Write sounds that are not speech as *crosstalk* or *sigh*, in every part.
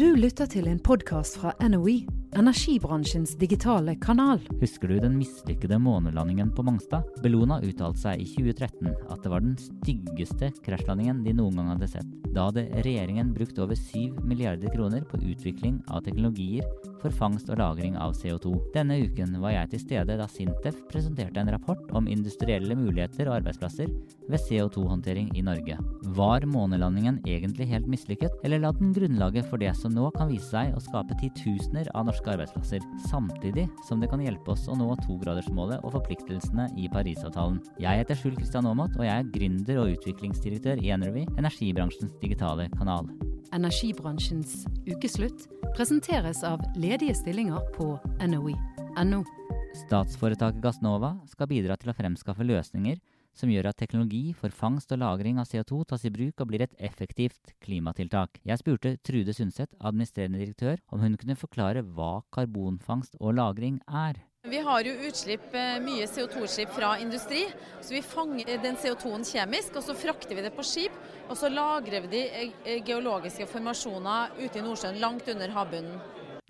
Du lytter til en podkast fra NOE, energibransjens digitale kanal. Husker du den mislykkede månelandingen på Mongstad? Bellona uttalte seg i 2013 at det var den styggeste krasjlandingen de noen gang hadde sett. Da hadde regjeringen brukt over 7 milliarder kroner på utvikling av teknologier for fangst og lagring av CO2. Denne uken var jeg til stede da Sintef presenterte en rapport om industrielle muligheter og arbeidsplasser ved CO2-håndtering i Norge. Var månelandingen egentlig helt mislykket, eller la den grunnlaget for det som nå kan vise seg å skape titusener av norske arbeidsplasser, samtidig som det kan hjelpe oss å nå togradersmålet og forpliktelsene i Parisavtalen. Jeg heter Skjul Kristian Aamodt, og jeg er gründer og utviklingsdirektør i Energy, energibransjens digitale kanal. Energibransjens ukeslutt presenteres av ledige stillinger på NOE.no. Statsforetaket Gassnova skal bidra til å fremskaffe løsninger som gjør at teknologi for fangst og lagring av CO2 tas i bruk og blir et effektivt klimatiltak. Jeg spurte Trude Sundset, administrerende direktør, om hun kunne forklare hva karbonfangst og -lagring er. Vi har jo utslipp, eh, mye CO2-utslipp fra industri, så vi fanger den CO2-en kjemisk. og Så frakter vi det på skip, og så lagrer vi de eh, geologiske formasjoner ute i Nordsjøen, langt under havbunnen.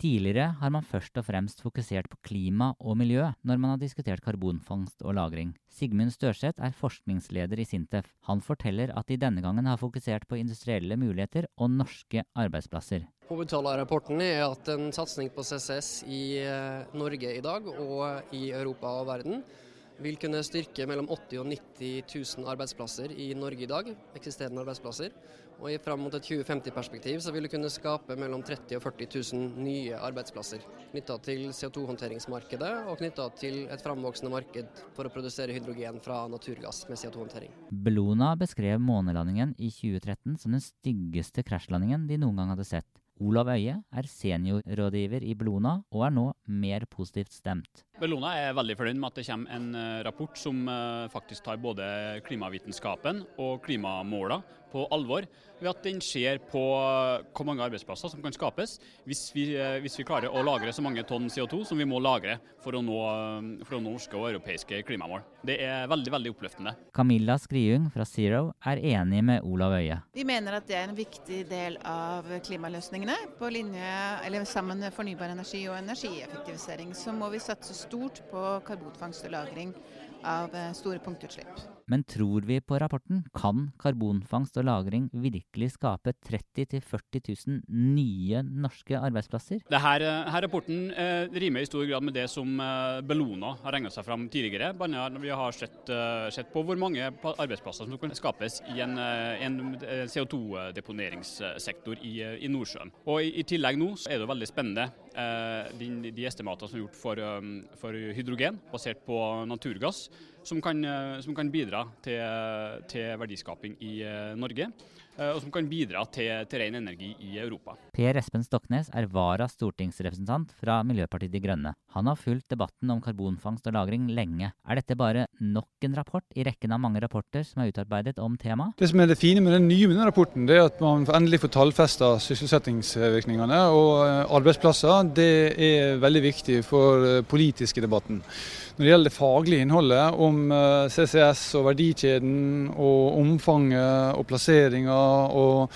Tidligere har man først og fremst fokusert på klima og miljø når man har diskutert karbonfangst og -lagring. Sigmund Størseth er forskningsleder i Sintef. Han forteller at de denne gangen har fokusert på industrielle muligheter og norske arbeidsplasser. Hovedtallet av rapporten er at en satsing på CCS i eh, Norge i dag og i Europa og verden vil kunne styrke mellom 80 og 90 000 arbeidsplasser i Norge i dag, eksisterende arbeidsplasser. Og i fram mot et 2050-perspektiv så vil det kunne skape mellom 30 og 40 000 nye arbeidsplasser knytta til CO2-håndteringsmarkedet og knytta til et framvoksende marked for å produsere hydrogen fra naturgass med CO2-håndtering. Bellona beskrev månelandingen i 2013 som den styggeste krasjlandingen de noen gang hadde sett. Olav Øie er seniorrådgiver i Bellona og er nå mer positivt stemt. Bellona er veldig fornøyd med at det kommer en eh, rapport som eh, faktisk tar både klimavitenskapen og klimamåla på alvor, ved at den ser på eh, hvor mange arbeidsplasser som kan skapes hvis vi, hvis vi klarer å lagre så mange tonn CO2 som vi må lagre for å nå, for å nå norske og europeiske klimamål. Det er veldig veldig oppløftende. Camilla Skriung fra Zero er enig med Olav Øie. Vi mener at det er en viktig del av klimaløsningene. På linje, eller Sammen med fornybar energi og energieffektivisering så må vi satse stort på karbonfangst og -lagring av eh, store punktutslipp. Men tror vi på rapporten? Kan karbonfangst og -lagring virkelig skape 30 000-40 000 nye norske arbeidsplasser? Det her, her rapporten eh, rimer i stor grad med det som eh, Bellona har regnet seg fram tidligere. Bare vi har sett, eh, sett, på hvor mange arbeidsplasser som kan skapes i en, eh, en CO2-deponeringssektor i, i, Nordsjøen. Og i, i, tillegg nå er det veldig spennende de, de estimatene som er gjort for, for hydrogen, basert på naturgass som kan, eh, som kan bidra til, til, verdiskaping i eh, Norge. Eh, og som kan bidra til, til ren energi i Europa. Per Espen Stoknes er vara stortingsrepresentant fra Miljøpartiet De Grønne. Han har fulgt debatten om karbonfangst og -lagring lenge. Er dette bare nok en rapport i rekken av mange rapporter som er utarbeidet om temaet? Det som er det fine med den nye med den rapporten, det er at man endelig får tallfesta sysselsettingsvirkningene. Og arbeidsplasser det er veldig viktig for politiske debatten. Når det gjelder det faglige innholdet om eh, CCS og verdikjeden og omfanget og plasseringa og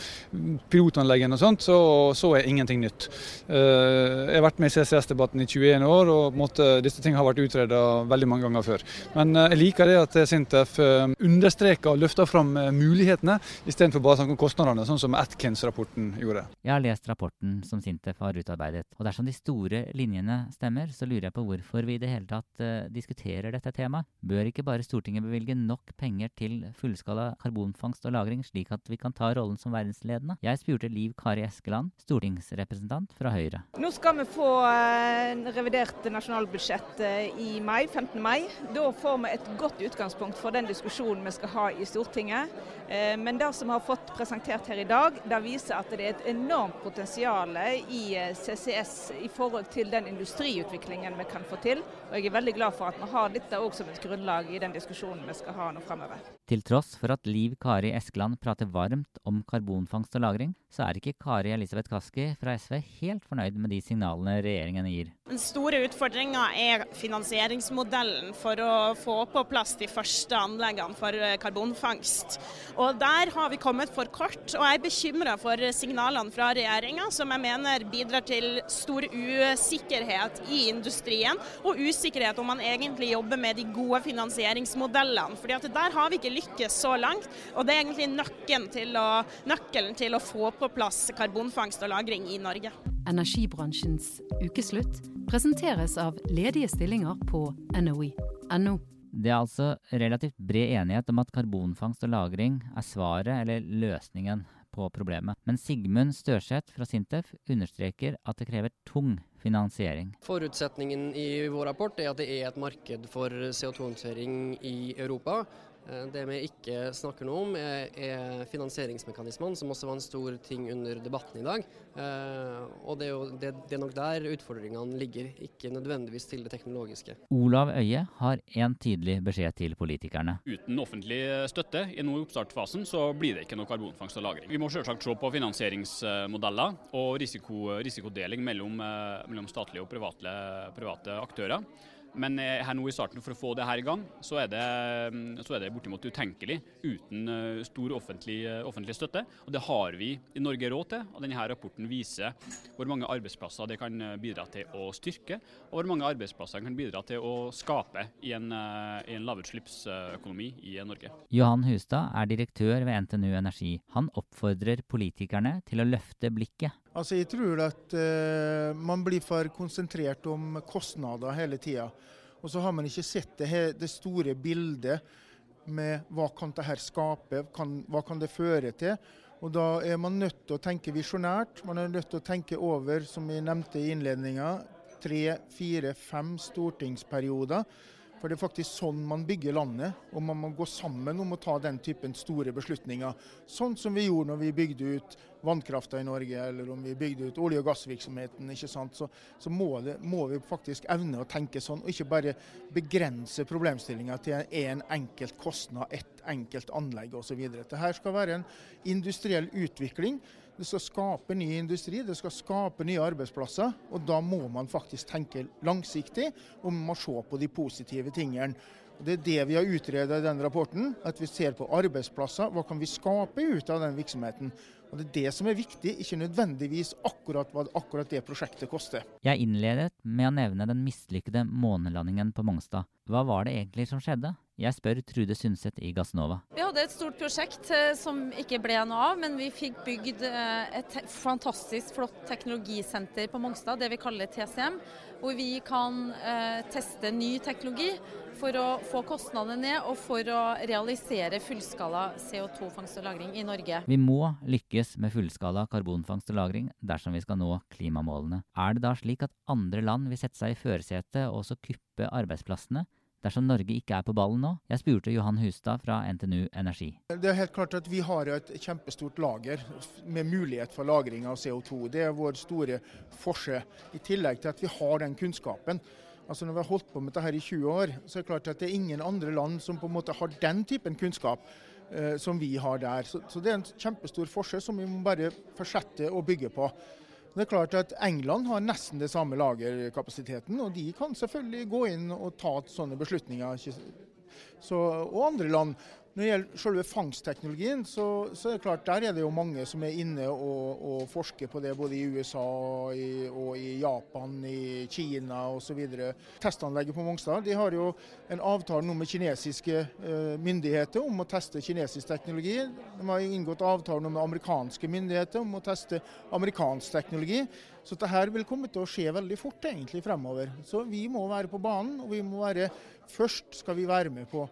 pilotanleggene og sånt, så, så, er ingenting nytt. Eh, jeg har vært med i CCS-debatten i 21 år, og måte, disse tingene har vært utreda veldig mange ganger før. Men eh, jeg liker det at Sintef understreker og løfter fram mulighetene, istedenfor bare å snakke om kostnadene, sånn som Atkins-rapporten gjorde. Jeg har lest rapporten som Sintef har utarbeidet, og dersom de store linjene stemmer, så lurer jeg på hvorfor vi i det hele tatt diskuterer dette temaet, bør ikke bare Stortinget bevilge nok penger til fullskala karbonfangst og -lagring, slik at vi kan ta rollen som verdensledende? Jeg spurte Liv Kari Eskeland, stortingsrepresentant fra Høyre. Nå skal vi få eh, revidert nasjonalbudsjett eh, i mai, 15. mai. Da får vi et godt utgangspunkt for den diskusjonen vi skal ha i Stortinget. Eh, men det som har fått presentert her i dag, det viser at det er et enormt potensial i CCS i forhold til den industriutviklingen vi kan få til. Og jeg er veldig glad for at vi har dette òg som et grunnlag i den diskusjonen vi skal ha nå fremover. Til tross for at Liv Kari Eskeland prater varmt om karbonfangst og -lagring, så er ikke Kari Elisabeth Kaski fra SV helt fornøyd med de signalene regjeringen gir. Den store utfordringa er finansieringsmodellen for å få på plass de første anleggene for eh, karbonfangst. Og Der har vi kommet for kort, og jeg er bekymra for signalene fra regjeringa, som jeg mener bidrar til stor usikkerhet i industrien, og usikkerhet om man egentlig jobber med de gode finansieringsmodellene. Fordi at Der har vi ikke lykkes så langt, og det er egentlig nøkkelen til å, nøkkelen til å få på plass karbonfangst og -lagring i Norge. Energibransjens ukeslutt presenteres av ledige stillinger på NOE.no. Det er altså relativt bred enighet om at karbonfangst og -lagring er svaret eller løsningen på problemet. Men Sigmund Størseth fra Sintef understreker at det krever tung finansiering. Forutsetningen i vår rapport er at det er et marked for CO2-håndtering i Europa. Eh, det vi ikke snakker noe om, er finansieringsmekanismene, som også var en stor ting under debatten i dag. Eh, og det er, jo, det, det er nok der utfordringene ligger, ikke nødvendigvis til det teknologiske. Olav Øie har en tydelig beskjed til politikerne. Uten offentlig støtte i nå oppstartfasen, så blir det ikke noe karbonfangst og -lagring. Vi må selvsagt se på finansieringsmodeller og risiko, risikodeling mellom, eh, mellom statlige og private, private aktører. Men eh, her nå i starten for å få det her i gang, så er det, mm, så er det bortimot utenkelig uten eh, stor offentlig, eh, offentlig, støtte. Og det har vi i Norge råd til. og Denne rapporten viser hvor mange arbeidsplasser det kan bidra til å styrke, og hvor mange arbeidsplasser det kan bidra til å skape i en, i en lavutslippsøkonomi i Norge. Johan Hustad er direktør ved NTNU Energi. Han oppfordrer politikerne til å løfte blikket. Altså Jeg tror at uh, man blir for konsentrert om kostnader hele tida. Og så har man ikke sett det, det store bildet med hva kan dette skape, hva kan det føre til. Og Da er man nødt til å tenke visjonært. Man er nødt til å tenke over, som vi nevnte i innledninga, tre, fire, fem stortingsperioder. For det er faktisk sånn man bygger landet, og man må gå sammen om å ta den typen store beslutninger. Sånn som vi gjorde når vi bygde ut vannkrafta i Norge, eller om vi bygde ut olje- og gassvirksomheten. ikke sant? Så, så må, det, må, vi faktisk evne å tenke sånn, og ikke bare begrense problemstillinga til en enkelt kostnad, ett enkelt anlegg osv. Dette skal være en industriell utvikling det skal skape ny industri, det skal skape nye arbeidsplasser. Og da må man faktisk tenke langsiktig, og man må se på de positive tingene. Og det er det vi har utredet i den rapporten. At vi ser på arbeidsplasser. Hva kan vi skape ut av den virksomheten? Og Det er det som er viktig, ikke nødvendigvis akkurat hva akkurat det prosjektet koster. Jeg innledet med å nevne den mislykkede månelandingen på Mongstad. Hva var det egentlig som skjedde? Jeg spør Trude Sundset i Gassnova. Vi hadde et stort prosjekt eh, som ikke ble noe av, men vi fikk bygd eh, et fantastisk flott teknologisenter på Mongstad, det vi kaller TCM. Hvor vi kan eh, teste ny teknologi for å få kostnadene ned og for å realisere fullskala CO2-fangst og -lagring i Norge. Vi må lykkes med fullskala karbonfangst og -lagring dersom vi skal nå klimamålene. Er det da slik at andre land vil sette seg i førersetet og også kuppe arbeidsplassene? dersom Norge ikke er på ballen nå? Jeg spurte Johan Hustad fra NTNU Energi. Det er helt klart at Vi har et kjempestort lager med mulighet for lagring av CO2. Det er vår store forskjell. I tillegg til at vi har den kunnskapen. Altså Når vi har holdt på med dette i 20 år, så er det klart at det er ingen andre land som på en måte har den typen kunnskap eh, som vi har der. Så, så, det er en kjempestor forskjell som vi må bare fortsette å bygge på. Det er klart at England har nesten det samme lagerkapasiteten, og de kan selvfølgelig gå inn og ta sånne beslutninger. Så, og andre land. Når det gjelder selve fangstteknologien, så, så, er det klart der er det jo mange som er inne og, og forsker på det, både i USA i, og i Japan, i Kina osv. Testanlegget på Mongstad de har jo en avtale nå med kinesiske eh, myndigheter om å teste kinesisk teknologi. De har inngått avtale med amerikanske myndigheter om å teste amerikansk teknologi. Så dette vil komme til å skje veldig fort egentlig fremover. Så vi må være på banen, og vi må være først skal vi være med på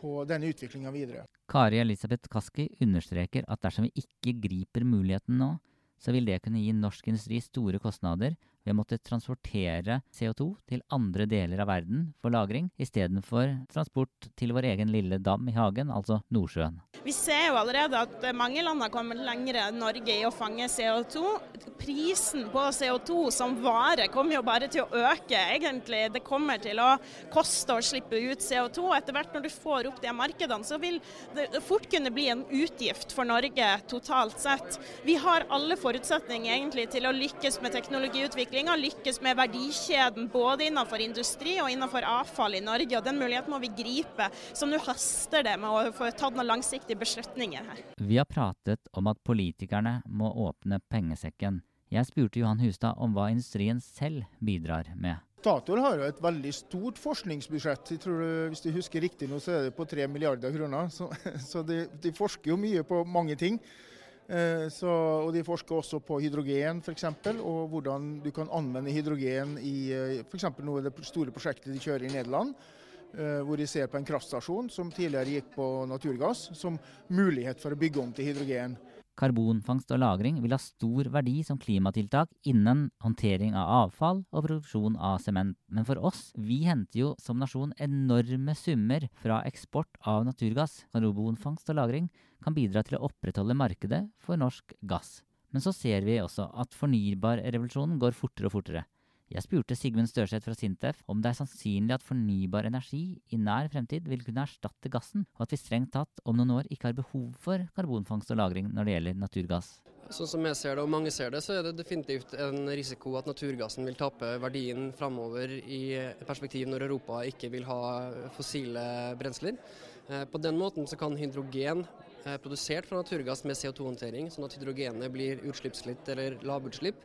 på denne utviklinga videre. Kari Elisabeth Kaski understreker at dersom vi ikke griper muligheten nå, så vil det kunne gi norsk industri store kostnader ved har måttet transportere CO2 til andre deler av verden for lagring, istedenfor transport til vår egen lille dam i hagen, altså Nordsjøen. Vi ser jo allerede at mange land har kommet lenger enn Norge i å fange CO2. Prisen på CO2 som vare kommer jo bare til å øke, egentlig. Det kommer til å koste å slippe ut CO2. Etter hvert når du får opp de markedene, så vil det fort kunne bli en utgift for Norge totalt sett. Vi har alle forutsetninger egentlig til å lykkes med teknologiutviklinga, lykkes med verdikjeden både innenfor industri og innenfor avfall i Norge. og Den muligheten må vi gripe. Så nå haster det med å få tatt noen langsiktige beslutninger her. Vi har pratet om at politikerne må åpne pengesekken. Jeg spurte Johan Hustad om hva industrien selv bidrar med. Statoil har jo et veldig stort forskningsbudsjett. Jeg tror Hvis du husker riktig nå, så er det på 3 milliarder kroner. Så, *laughs* så de, de, forsker jo mye på mange ting. Eh, så, og De forsker også på hydrogen f.eks., og hvordan du kan anvende hydrogen i eh, f.eks. noe av det store prosjektet de kjører i Nederland. Eh, hvor de ser på en kraftstasjon som tidligere gikk på naturgass, som mulighet for å bygge om til hydrogen. Karbonfangst og -lagring vil ha stor verdi som klimatiltak innen håndtering av avfall og produksjon av sement. Men for oss, vi henter jo som nasjon enorme summer fra eksport av naturgass. Karbonfangst og -lagring kan bidra til å opprettholde markedet for norsk gass. Men så ser vi også at fornybarrevolusjonen går fortere og fortere. Jeg spurte Sigmund Størseth fra Sintef om det er sannsynlig at fornybar energi i nær fremtid vil kunne erstatte gassen, og at vi strengt tatt om noen år ikke har behov for karbonfangst og -lagring når det gjelder naturgass. Sånn som jeg ser det, og mange ser det, så er det definitivt en risiko at naturgassen vil tape verdien framover i perspektiv når Europa ikke vil ha fossile brensler. Eh, på den måten så kan hydrogen produsert fra naturgass med CO2-håndtering, sånn at hydrogenet blir utslippsfritt eller lavutslipp,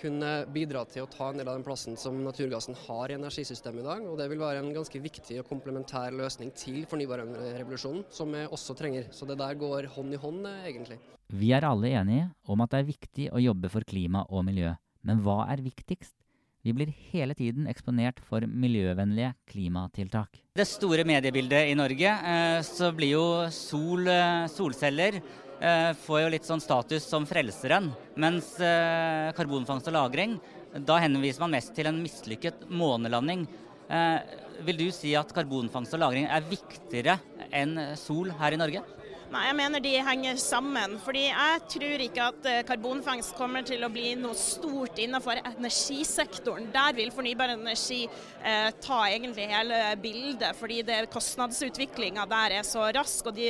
kunne bidra til å ta en del av den plassen som naturgassen har i energisystemet i dag. og Det vil være en ganske viktig og komplementær løsning til fornybarrevolusjonen, som vi også trenger. Så det der går hånd i hånd, eh, egentlig. Vi er alle enige om at det er viktig å jobbe for klima og miljø. Men hva er viktigst? Vi blir hele tiden eksponert for miljøvennlige klimatiltak. Det store mediebildet i Norge, eh, så blir jo sol, eh, solceller Eh, får jo litt sånn status som frelseren. Mens karbonfangst og -lagring, da henviser man mest til en mislykket månelanding. Vil du si at karbonfangst og -lagring er viktigere enn sol her i Norge? Nei, jeg mener de henger sammen. fordi jeg tror ikke at eh, karbonfangst kommer til å bli noe stort innenfor energisektoren. Der vil fornybar energi eh, ta egentlig hele bildet, fordi kostnadsutviklinga der er så rask. Og de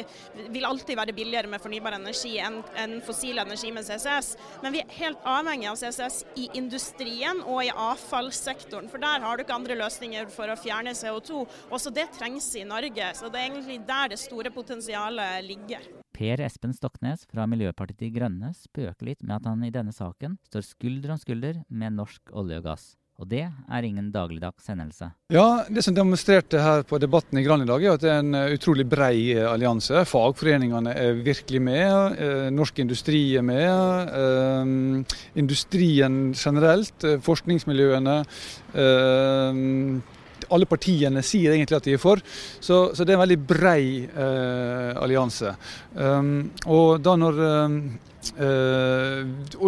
vil alltid være billigere med fornybar energi enn en fossil energi med CCS. Men vi er helt avhengig av CCS i industrien og i avfallssektoren. For der har du ikke andre løsninger for å fjerne CO2. Også det trengs i Norge. Så det er egentlig der det store potensialet ligger ligger. Per Espen Stoknes fra Miljøpartiet De Grønne spøker litt med at han i denne saken står skulder om skulder med norsk olje og gass. Og det er ingen dagligdags hendelse. Ja, Det som demonstrerte her på debatten i Gran i dag, er at det er en eh, utrolig brei eh, allianse. Fagforeningene er virkelig med. Eh, norsk industri er med. Industrien generelt, forskningsmiljøene alle partiene sier egentlig at de er for. Så, så det er en veldig brei eh, allianse. Um, og da når um,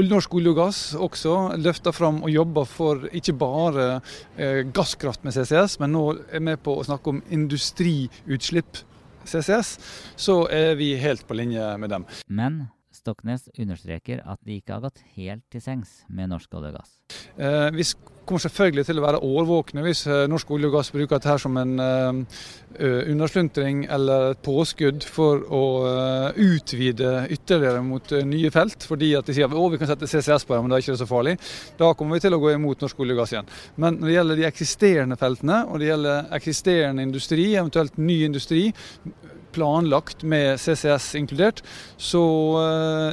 Norsk olje og gass også løfter fram og jobber for ikke bare uh, gasskraft med CCS, men nå er med på å snakke om industriutslipp CCS, så er vi helt på linje med dem. Men Stoknes understreker at de ikke har gått helt til sengs med norsk olje og gass. Eh, vi kommer selvfølgelig til å være årvåkne hvis eh, norsk olje og gass bruker dette som en eh, undersluntring eller et påskudd for å eh, utvide ytterligere mot uh, nye felt. Fordi at de sier at vi kan sette CCS på dem, men da er ikke det så farlig. Da kommer vi til å gå imot norsk olje og gass igjen. Men når det gjelder de eksisterende feltene, og det gjelder eksisterende industri, eventuelt ny industri, planlagt med CCS inkludert, så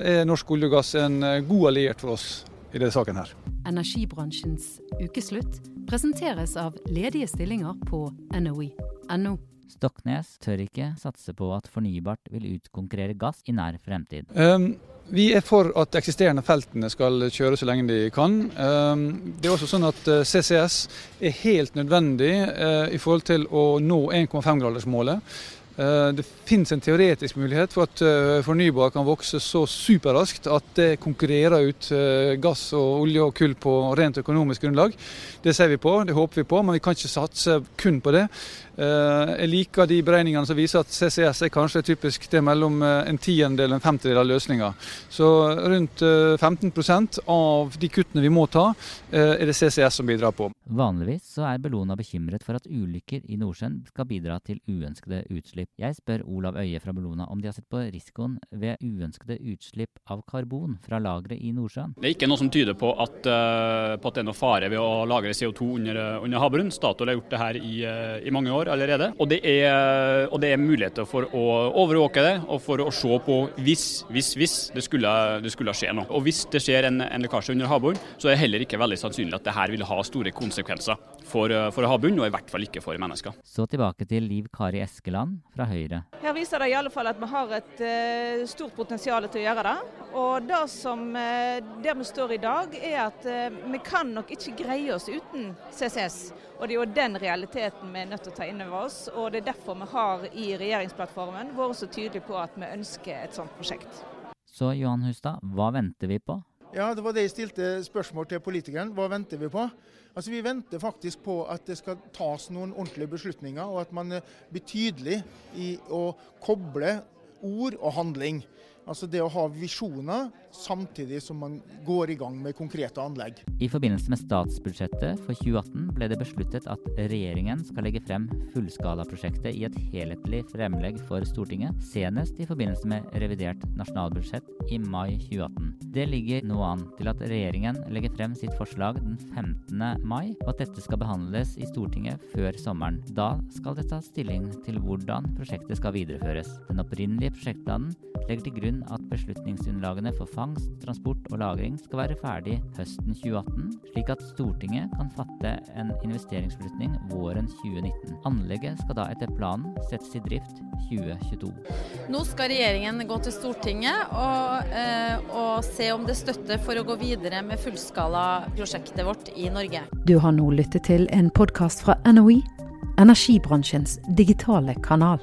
er norsk olje og gass en god alliert for oss i denne saken her. Energibransjens ukeslutt presenteres av ledige stillinger på NOE.no. Stoknes tør ikke satse på at fornybart vil utkonkurrere gass i nær fremtid. Um, vi er for at eksisterende feltene skal kjøre så lenge de kan. Um, det er også sånn at eh, CCS er helt nødvendig i forhold til å nå 1,5-gradersmålet. Eh, det finnes en teoretisk mulighet for at eh, fornybar kan vokse så superraskt at det konkurrerer ut eh, gass og olje og kull på rent økonomisk grunnlag. Det ser vi på, det håper vi på, men vi kan ikke satse kun på det. Eh, jeg liker de beregningene som viser at CCS er kanskje typisk det mellom eh, en tiendedel og en femtedel av løsninga. Så rundt 15 eh, av de kuttene vi må ta, er det CCS som bidrar på. Vanligvis så er Bellona bekymret for at ulykker i Nordsjøen skal bidra til uønskede utslipp. Jeg spør Olav Øie fra Bellona om de har sett på risikoen ved uønskede utslipp av karbon fra lageret i Nordsjøen. Det er ikke noe som tyder på at, på at det er noe fare ved å lagre CO2 under, under havbunnen. Statoil har gjort det her i, i mange år allerede. Og det, er, og det, er, muligheter for å overvåke det og for å se på hvis, hvis, hvis det skulle, det skulle skje noe. Og hvis det skjer en, en lekkasje under havbunnen, så er det heller ikke veldig sannsynlig at det her vil ha store konsekvenser for, for havbunnen, og i hvert fall ikke for mennesker. Så tilbake til Liv Kari Eskeland fra Høyre. Her viser det i alle fall at vi har et uh, stort potensial til å gjøre det. Og det som uh, der vi står i dag, er at uh, vi kan nok ikke greie oss uten CCS. Og Det er jo den realiteten vi er nødt til å ta inn over oss. og Det er derfor vi har i regjeringsplattformen vært så tydelige på at vi ønsker et sånt prosjekt. Så Johan Hustad, hva venter vi på? Ja, Det var det jeg stilte spørsmål til politikeren. Hva venter vi på? Altså, Vi venter faktisk på at det skal tas noen ordentlige beslutninger, og at man blir tydelig i å koble ord og handling. Altså det å ha visjoner samtidig som man går i gang med konkrete anlegg. I forbindelse med statsbudsjettet for 2018 ble det besluttet at regjeringen skal legge frem fullskalaprosjektet i et helhetlig fremlegg for Stortinget, senest i forbindelse med revidert nasjonalbudsjett i mai 2018. Det ligger nå an til at regjeringen legger frem sitt forslag den 15. mai, og at dette skal behandles i Stortinget før sommeren. Da skal det tas stilling til hvordan prosjektet skal videreføres. Den opprinnelige prosjektplanen legger til grunn at beslutningsunderlagene for fangst, transport og lagring skal være ferdig høsten 2018, slik at Stortinget kan fatte en investeringsbeslutning våren 2019. Anlegget skal da etter planen settes i drift 2022. Nå skal regjeringen gå til Stortinget og, eh, og se om det støtter for å gå videre med fullskalaprosjektet vårt i Norge. Du har nå lyttet til en podkast fra NOE, energibransjens digitale kanal.